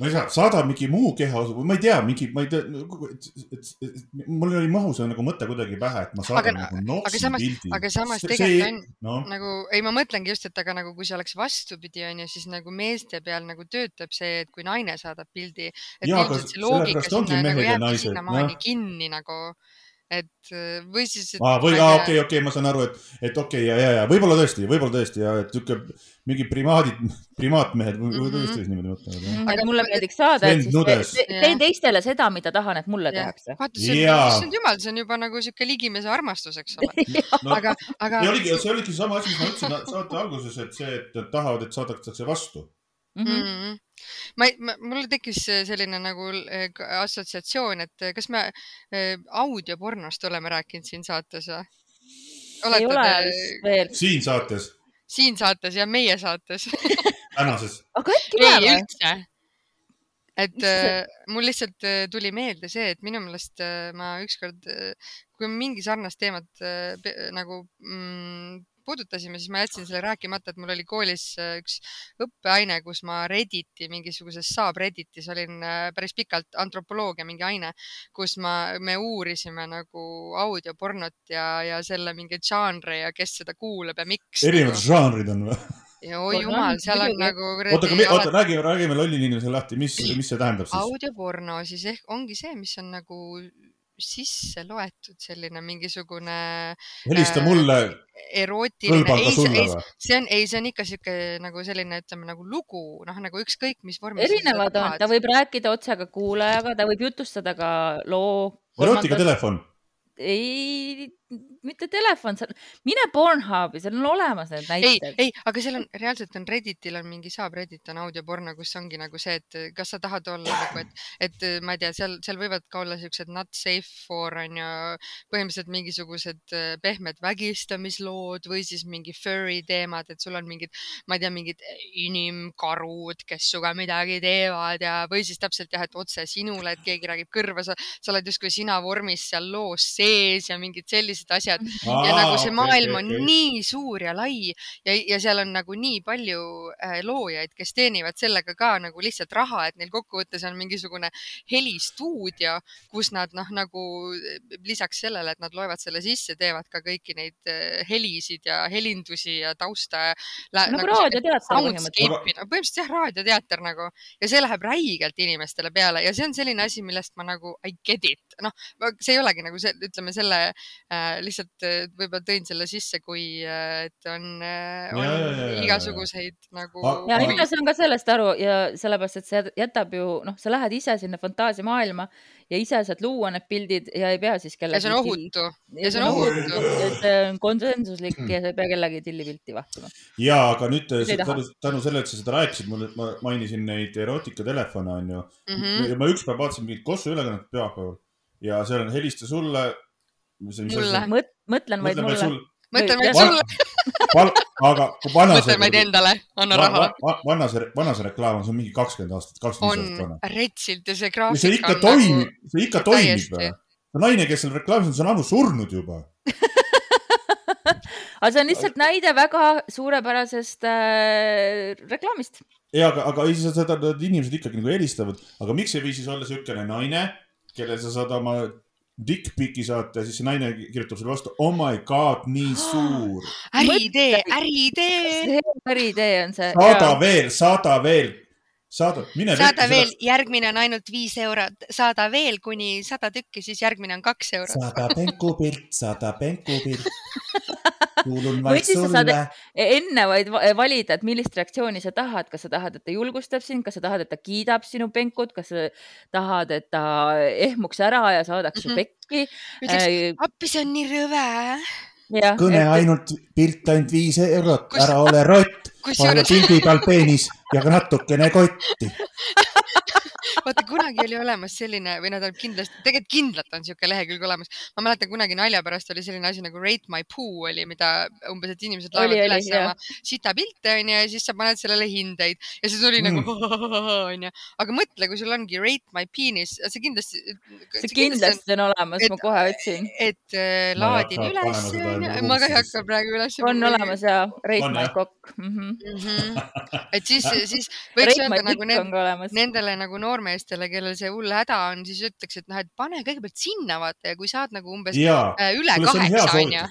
ma ei tea, saada mingi muu kehaosa või ma ei tea, mingi, ma ei tea, mul oli mahu see nagu mõte kuidagi pähe, et ma saadan aga, nagu samas, pildi. aga samas tegelikult on no. nagu, ei, ma mõtlengi just, et aga nagu kui see oleks vastupidi, onju, siis nagu meeste peal nagu töötab see, et kui naine saadab pildi, et ilmselt see loogika sinna nagu jääbki sinnamaani kinni nagu et äh, või siis. või, okei, okei, okei, ma saan aru, et, et okei okay, ja, ja, ja võib-olla tõesti, võib-olla tõesti ja et sihuke mingi primaadid, primaatmehed või mm -hmm. tõesti niimoodi mõtlevad. Mhm. aga mulle meeldiks saada, et siis te, teen teistele seda, mida tahan, et mulle ja. tehakse. vaata, see on, issand jumal, see on juba nagu sihuke ligimese armastus, eks ole no, aga, aga. ja oligi, see oligi sama asi, mis ma ütlesin saate alguses, et see, et tahavad, et saadakse vastu mm. -hmm. ma, ma, mul tekkis selline nagu eh, assotsiatsioon, et eh, kas me audiopornost oleme rääkinud siin saates või? ei ole vist veel. siin saates? siin saates ja meie saates tänases. aga äkki läheb või? üldse et äh, mul lihtsalt äh, tuli meelde see, et minu meelest äh, ma ükskord äh,, kui mingi sarnast teemat äh, nagu mm, puudutasime, siis ma jätsin selle rääkimata, et mul oli koolis äh, üks õppeaine, kus ma Redditi, mingisuguses Saab-Redditis olin äh, päris pikalt antropoloogia mingi aine, kus ma, me uurisime nagu audiopornot ja, ja selle mingeid žanre ja kes seda kuulab ja miks. erinevad nagu. žanrid on või? ja oi jumal, seal on nagu. oota, aga oota, räägime, räägime lollil inimesele lahti, mis, mis see tähendab siis? audioporno siis ehk ongi see, mis on nagu sisse loetud selline mingisugune. helista mulle äh,. erootiline, ei, ei, see on, ei, see on ikka sihuke nagu selline, ütleme nagu lugu, noh nagu ükskõik mis vormis. erinevad on, ta võib rääkida otse ka kuulajaga, ta võib jutustada ka loo. erootikatelefon ei, mitte telefon, mine Pornhubi, seal on olemas need näited. ei, ei, aga seal on reaalselt on Redditil on mingi saab, Reddit on audioporno, kus ongi nagu see, et kas sa tahad olla nagu, et, et ma ei tea, seal, seal võivad ka olla siuksed not safe for on ju, põhimõtteliselt mingisugused äh, pehmed vägistamislood või siis mingi furry teemad, et sul on mingid, ma ei tea, mingid inimkarud, kes sinuga midagi teevad ja, või siis täpselt jah, et otse sinule, et keegi räägib kõrva, sa, sa oled justkui sina vormis seal loos sees sees ja mingid sellised asjad Aa, ja nagu see maailm okay, okay, on nii suur ja lai ja, ja seal on nagu nii palju äh, loojaid, kes teenivad sellega ka nagu lihtsalt raha, et neil kokkuvõttes on mingisugune helistuudio, kus nad noh, nagu lisaks sellele, et nad loevad selle sisse, teevad ka kõiki neid äh, helisid ja helindusi ja tausta. nagu, nagu raadioteater põhimõtteliselt. no põhimõtteliselt jah, raadioteater nagu ja see läheb räigelt inimestele peale ja see on selline asi, millest ma nagu I get it, noh, see ei olegi nagu see, ütleme selle äh, lihtsalt äh, võib-olla tõin selle sisse, kui äh, et on, äh, on ja, ja, ja, igasuguseid ja, nagu. ja mina saan ka sellest aru ja sellepärast, et see jätab ju noh, sa lähed ise sinna fantaasiamaailma ja ise saad luua need pildid ja ei pea siis kellegi. ja see on ohutu. ja see on ohutu. et see on konsensuslik ja sa ei pea kellegi tillipilti vahtima. ja, aga nüüd tänu, tänu sellele, et sa seda rääkisid, ma mainisin neid erootikatelefone onju mm. -hmm. ma ükspäev vaatasin mingit Kossu ülekannet pühapäeval ja seal on helista sulle. Mulle. mõtlen vaid mulle. mõtlen vaid sulle. aga vana see. mõtlen vaid endale, anna raha. vana see, vana see reklaam on, see on mingi kakskümmend aastat, kakskümmend viis aastat vana. retsilt ja see graafika. see ikka toimib nagu..., see ikka toimib naine, kes seal reklaamis on, see on ammu surnud juba aga see on lihtsalt näide väga suurepärasest äh, reklaamist. ja, aga, aga siis seda inimesed ikkagi nagu helistavad, aga miks ei või siis olla niisugune naine kelle sa saad oma dickpic'i saata ja siis see naine kirjutab sulle vastu, oh my god, nii suur. äriidee, äriidee. äriidee on see. saada ja. veel, saada veel, saada, mine. saada veel sellest..., järgmine on ainult viis eurot, saada veel kuni sada tükki, siis järgmine on kaks eurot. saada penkupilt, saada penkupilt kuulun vaid sulle. Enne vaid valida, et millist reaktsiooni sa tahad, kas sa tahad, et ta julgustab sind, kas sa tahad, et ta kiidab sinu penkut, kas sa tahad, et ta ehmuks ära ja saadaks mm -hmm. su mhm. pekki. ütleks äh,, appi, see on nii rõve. kõne et... ainult, pilt ainult viis eurot ära ole rott, pane pildi peal peenis ja natukene kotti vaata kunagi oli olemas selline või no tähendab kindlasti, tegelikult kindlalt on niisugune lehekülg olemas. ma mäletan kunagi nalja pärast oli selline asi nagu Rate my poo oli, mida umbes, et inimesed laevad üles oma sitapilte onju ja siis sa paned sellele hindeid ja siis oli nagu mm. onju. aga mõtle, kui sul ongi Rate my penis, see kindlasti. see kindlasti on olemas, ma kohe otsin. et äh, laadin üles onju, ma ka ei hakka praegu üles. on olemas ja Rate my cock mm. -hmm. et siis, siis võiks öelda nagu nendele nagu noormeestele noormeestele, kellel see hull häda on, siis ütleks, et noh, et pane kõigepealt sinna vaata ja kui saad nagu umbes ja, äh, üle kaheksa onju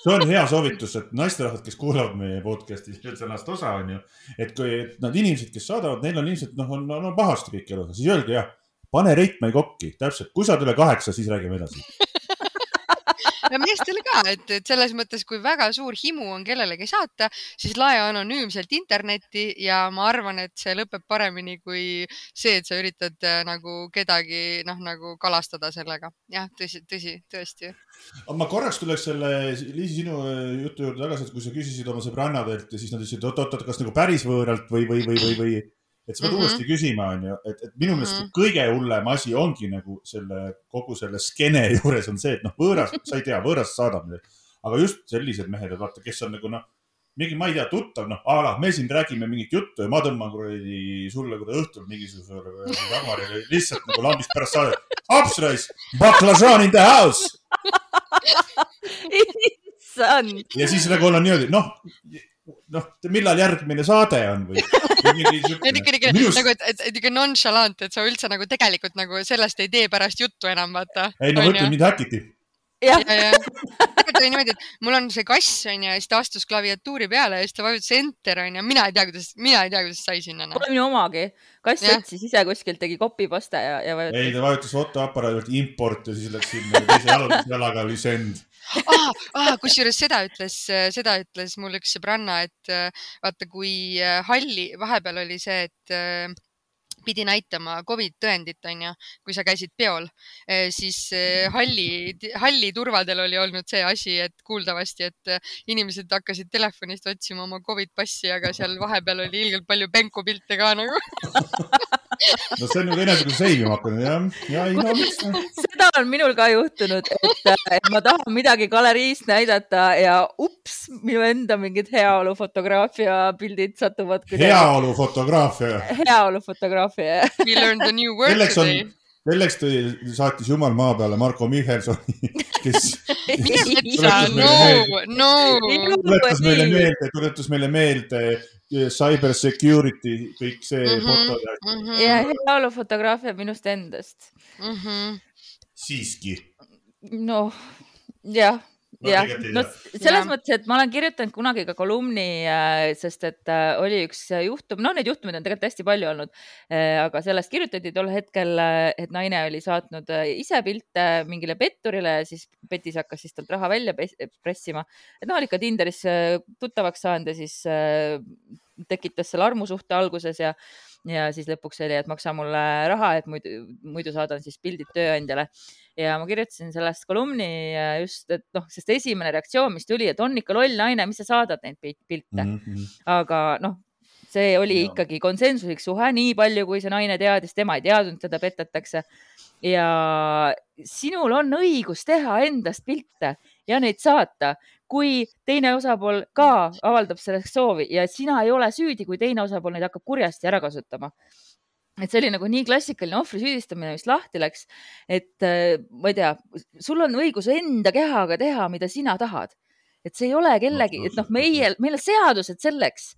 see on hea soovitus, et naisterahvad, kes kuulavad meie podcast'i sellest osa onju, et kui et need inimesed, kes saadavad, neil on ilmselt noh, on, on pahasti kõik elus, siis öelge jah, pane reitmai kokki, täpselt, kui saad üle kaheksa, siis räägime edasi meestele ka, et, et selles mõttes, kui väga suur himu on kellelegi saata, siis lae anonüümselt internetti ja ma arvan, et see lõpeb paremini kui see, et sa üritad äh, nagu kedagi noh, nagu kalastada sellega. jah, tõsi, tõsi, tõesti. ma korraks tuleks selle, Liisi, sinu äh, jutu juurde tagasi, et kui sa küsisid oma sõbrannadelt ja siis nad ütlesid, oot-oot, kas nagu päris võõralt või, või, või, või, või et sa pead mm -hmm. uuesti küsima, onju, et, et minu meelest mm -hmm. kõige hullem asi ongi nagu selle, kogu selle skeene juures on see, et noh, võõras, sa ei tea, võõras saadab midagi. aga just sellised mehed, et vaata, kes on nagu noh, mingi, ma ei tea, tuttav, noh, a la me siin räägime mingit juttu ja ma tõmban kuradi sulle kuradi õhtul mingisugusele Dagmarile lihtsalt nagu lambist pärast saadet. aps raisk, baklažaan in the house issand. ja siis nagu olla niimoodi, noh noh, millal järgmine saade on või? minust... nagu, et, ikka nonchalant, et sa üldse nagu tegelikult nagu sellest ei tee pärast juttu enam, vaata. ei no mõtle, mind häkiti. jah ja, ja. tegelikult oli niimoodi, et mul on see kass onju ja siis ta astus klaviatuuri peale ja siis ta vajutas enter onju, mina ei tea, kuidas, mina ei tea, kuidas sai sinna no.. minu omagi, kass otsis ise kuskilt, tegi copy-paste ja, ja vajutas. ei, ta vajutas fotoaparaadilt import ja siis läks sinna teise jalaga oli send ah, ah, kusjuures seda ütles, seda ütles mul üks sõbranna, et vaata, kui äh, halli, vahepeal oli see, et äh, pidi näitama Covid tõendit, onju, kui sa käisid peol, äh, siis halli, halli turvadel oli olnud see asi, et kuuldavasti, et inimesed hakkasid telefonist otsima oma Covid passi, aga seal vahepeal oli ilgelt palju penkupilte ka nagu no see on nüüd enesega seimima hakanud jah, ja ei no miks. seda on minul ka juhtunud, et, et ma tahan midagi galeriist näidata ja ups, minu enda mingid heaolufotograafia pildid satuvad. heaolufotograafia. heaolufotograafia. We learned a new word today selleks tõi, saatis Jumal maa peale Marko Mihkelsoni, kes no, no. tuletas meile meelde, tuletas meile meelde cyber security, kõik see mm -hmm, foto ja mm. -hmm. ja heaolufotograafia minust endast mm. -hmm. siiski. noh, jah jah, no selles ja. mõttes, et ma olen kirjutanud kunagi ka kolumni, äh, sest et äh, oli üks juhtum, noh, neid juhtumeid on tegelikult hästi palju olnud. Äh, aga sellest kirjutati tol hetkel, et naine oli saatnud ise pilte mingile petturile ja siis petis hakkas siis talt raha välja pressima. et noh, oli ikka Tinderis tuttavaks saanud ja siis tekitas selle armusuhte alguses ja ja siis lõpuks oli, et maksa mulle raha, et muidu, muidu saadan siis pildid tööandjale. ja ma kirjutasin sellest kolumni just, et noh, sest esimene reaktsioon, mis tuli, et on ikka loll naine, mis sa saadad neid pilte mm. -hmm. aga noh, see oli ja. ikkagi konsensuslik suhe, nii palju, kui see naine teadis, tema ei teadnud, teda petetakse. ja sinul on õigus teha endast pilte ja neid saata, kui teine osapool ka avaldab selleks soovi ja sina ei ole süüdi, kui teine osapool neid hakkab kurjasti ära kasutama et see oli nagu nii klassikaline ohvri süüdistamine, mis lahti läks, et äh, ma ei tea, sul on õigus enda kehaga teha, mida sina tahad. et see ei ole kellegi, et noh, meie, meil on seadused selleks,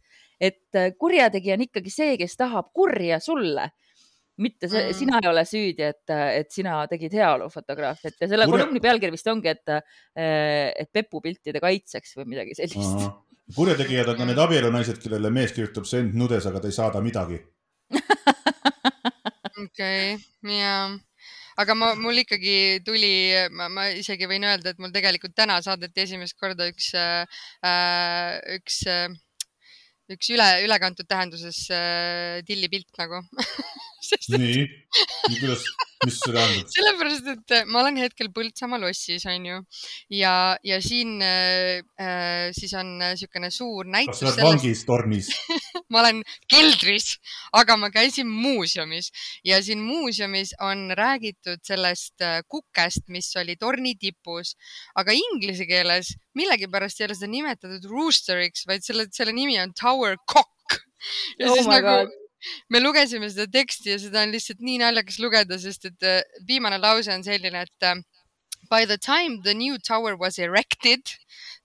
et äh, kurjategija on ikkagi see, kes tahab kurja sulle mitte see mm., sina ei ole süüdi, et, et sina tegid heaolufotograafiat ja selle Kurja... kolumni pealkiri vist ongi, et, et pepupiltide kaitseks või midagi sellist. kurjategijad on ka need abielunaised, kellele mees kirjutab send nudes, aga ta ei saada midagi. okei, ja aga ma, mul ikkagi tuli, ma, ma isegi võin öelda, et mul tegelikult täna saadeti esimest korda üks äh,, üks äh, üks üle, ülekantud tähenduses äh, tillipilt nagu nii, nii kuidas, mis see tähendab? sellepärast, et äh, ma olen hetkel Põltsamaa lossis, onju, ja, ja siin äh, äh siis on niisugune suur näitus. kas sa oled vangis tornis ma olen keldris, aga ma käisin muuseumis ja siin muuseumis on räägitud sellest kukest, mis oli torni tipus, aga inglise keeles millegipärast ei ole seda nimetatud roosteriks, vaid selle, selle nimi on Tower Cock. ja oh siis nagu God me lugesime seda teksti ja seda on lihtsalt nii naljakas lugeda, sest et äh, viimane lause on selline, et äh, by the time the new tower was erected,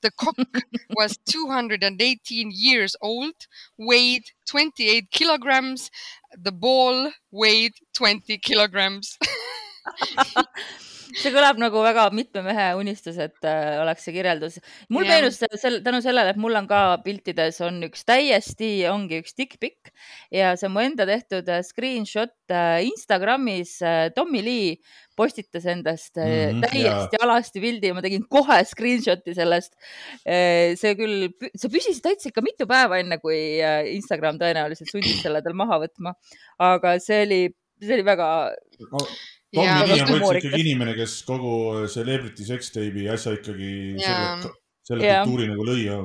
the cock was 218 years old, weighed 28 kilograms. The ball weighed 20 kilograms see kõlab nagu väga mitme mehe unistus, et äh, oleks see kirjeldus. mul yeah. meenus sel, tänu sellele, et mul on ka piltides on üks täiesti, ongi üks dick-pic ja see on mu enda tehtud äh, screenshot äh, Instagramis äh,. Tommy Lee postitas endast mm täiesti ja. alasti pildi ja ma tegin kohe screenshot'i sellest. See küll, see püsis täitsa ikka mitu päeva, enne kui Instagram tõenäoliselt sundis selle tal maha võtma, aga see oli, see oli väga no Tommy Lee on üldse ikkagi inimene, kes kogu Celebrity Sex Tape'i asja ikkagi selle, selle kultuuri nagu lõi ja.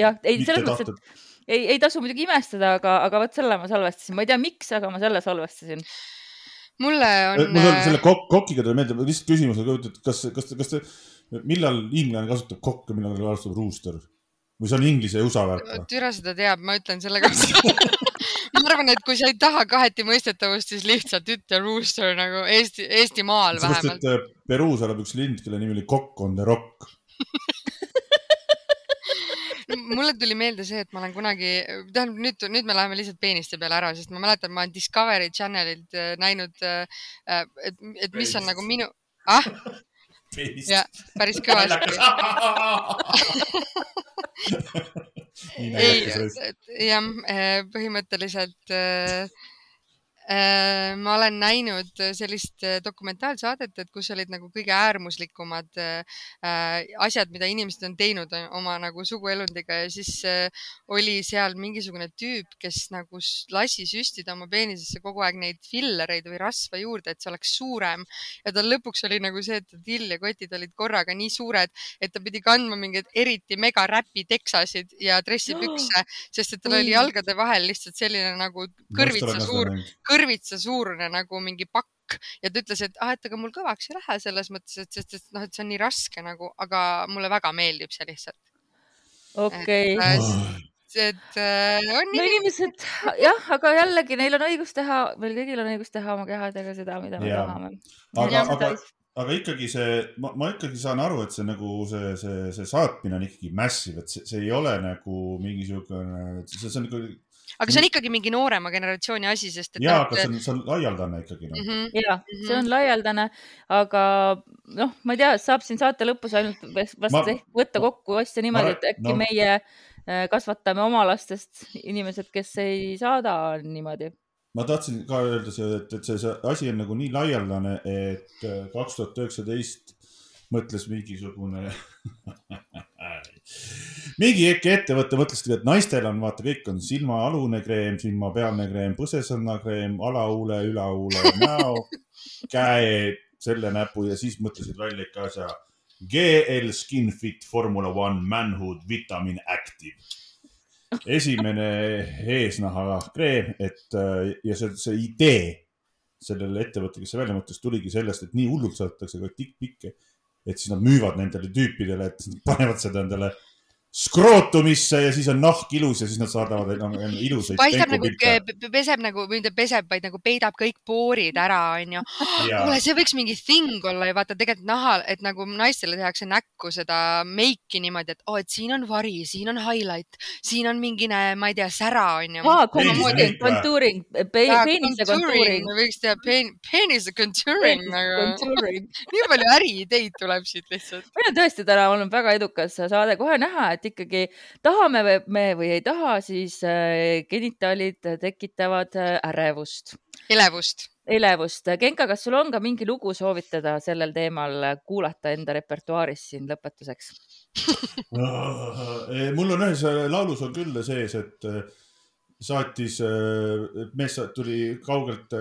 jah, ei selles mõttes, et ei, ei tasu muidugi imestada, aga, aga vot selle ma salvestasin, ma ei tea, miks, aga ma selle salvestasin mulle on. mul on selle kok kokiga tuli meelde, lihtsalt küsimus, et kas, kas, kas te, millal inglane kasutab kokk ja millal kasutab ruuster? või see on inglise ja USA värk? türa seda teab, ma ütlen selle kohta ma arvan, et kui sa ei taha kaheti mõistetavust, siis lihtsalt ütle rooster nagu Eesti, Eestimaal vähemalt. äh, Peruus elab üks lind, kelle nimi oli Kokk on the Rock mulle tuli meelde see, et ma olen kunagi, tähendab nüüd, nüüd me läheme lihtsalt peeniste peale ära, sest ma mäletan, ma olen Discovery Channelilt äh, näinud, äh, et, et mis on nagu minu, ah? jah, päris kõvasti jah, eh, põhimõtteliselt Äh, ma olen näinud sellist äh, dokumentaalsaadet, et kus olid nagu kõige äärmuslikumad äh, asjad, mida inimesed on teinud oma nagu suguelundiga. Ja siis oli seal mingisugune tüüp, kes nagu lasi süstida oma peenisesse kogu aeg neid fillereid või rasva juurde, et see oleks suurem. Ja tal lõpuks oli nagu see, et till ja kotid olid korraga nii suured, et ta pidi kandma mingeid eriti mega räpi teksasid ja dressipükse, sest et tal oli jalgade vahel lihtsalt selline nagu kõrvitsa suur kõrvitsa suurune nagu mingi pakk ja ta ütles, et ah, et aga mul kõvaks ei lähe selles mõttes, et sest, et noh, et see on nii raske nagu, aga mulle väga meeldib see lihtsalt. okei okay.. et, et äh, on no, inimesed jah, aga jällegi neil on õigus teha, meil kõigil on õigus teha oma kehadega seda, mida me ja. tahame. aga, aga, aga ikkagi see, ma ikkagi saan aru, et see nagu see, see, see saatmine on ikkagi massive, et see, see ei ole nagu mingisugune, see, see on nagu aga see on ikkagi mingi noorema generatsiooni asi, sest et. ja, aga see on, see on laialdane ikkagi no.. Mm -hmm. ja mm, -hmm. see on laialdane, aga noh, ma ei tea, saab siin saate lõpus ainult vast ma, võtta kokku asja niimoodi, et äkki no. meie äh, kasvatame oma lastest inimesed, kes ei saada niimoodi ma tahtsin ka öelda seda, et, et see, see asi on nagu nii laialdane, et äh, kaks tuhat üheksateist mõtles mingisugune mingi ettevõte mõtles, et naistel on, vaata, kõik on silmaalune kreem, silmapealne kreem, põsesõnnakreem, alahuule, ülahuule, näo, käe, selle näpu ja siis mõtlesid välja ikka asja. GL Skin Fit Formula One Manhood Vitamin Active. esimene eesnahakreem, et ja see, see idee sellele ettevõttele, kes see välja mõtles, tuligi sellest, et nii hullult saadetakse ka tikk-pikke, et siis nad müüvad nendele tüüpidele, et panevad seda endale skrootumisse ja siis on nahk ilus ja siis nad saadavad ilusaid. paistab nagu, peseb nagu, või mitte peseb, vaid nagu peidab kõik poorid ära, onju. kuule, see võiks mingi thing olla ja vaata tegelikult nahal, et nagu naistele tehakse näkku seda meiki niimoodi, et oo oh,, et siin on vari, siin on highlight, siin on mingine, ma ei tea, sära onju. contouring, peenise contouring. võiks teha peenise contouring nagu. nii palju äriideid tuleb siit lihtsalt. meil on tõesti täna olnud väga edukas saade, kohe näha, et et ikkagi tahame me või ei taha, siis äh, genitaalid tekitavad äh, ärevust. elevust. elevust. Genka, kas sul on ka mingi lugu soovitada sellel teemal kuulata enda repertuaaris siin lõpetuseks mul on ühes äh, laulus on küll sees, et saatis, mees tuli kaugelt,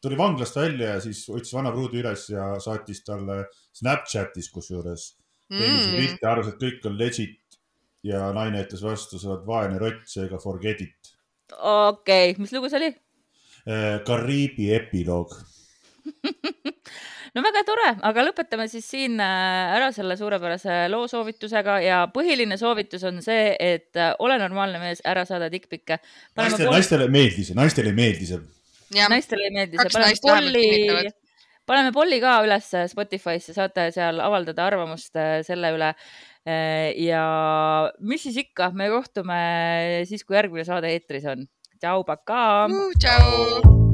tuli vanglast välja ja siis otsis vana pruudi üles ja saatis talle Snapchatis kusjuures mm. pilte, arvas, et kõik on legit ja naine ütles vastu, sa oled vaene rott, seega forget it. okei okay., mis lugu see oli? Äh, Kariibi epiloog no väga tore, aga lõpetame siis siin äh, ära selle suurepärase loo soovitusega ja põhiline soovitus on see, et äh, ole normaalne mees, ära saada tikkpikke. naistele, naistele meeldis, naistele ei meeldi see. naistele ei meeldi see, paneme polli, paneme polli ka üles Spotify'sse, saate seal avaldada arvamust selle üle ja mis siis ikka, me kohtume siis, kui järgmine saade eetris on. tšau, pakaa. tšau.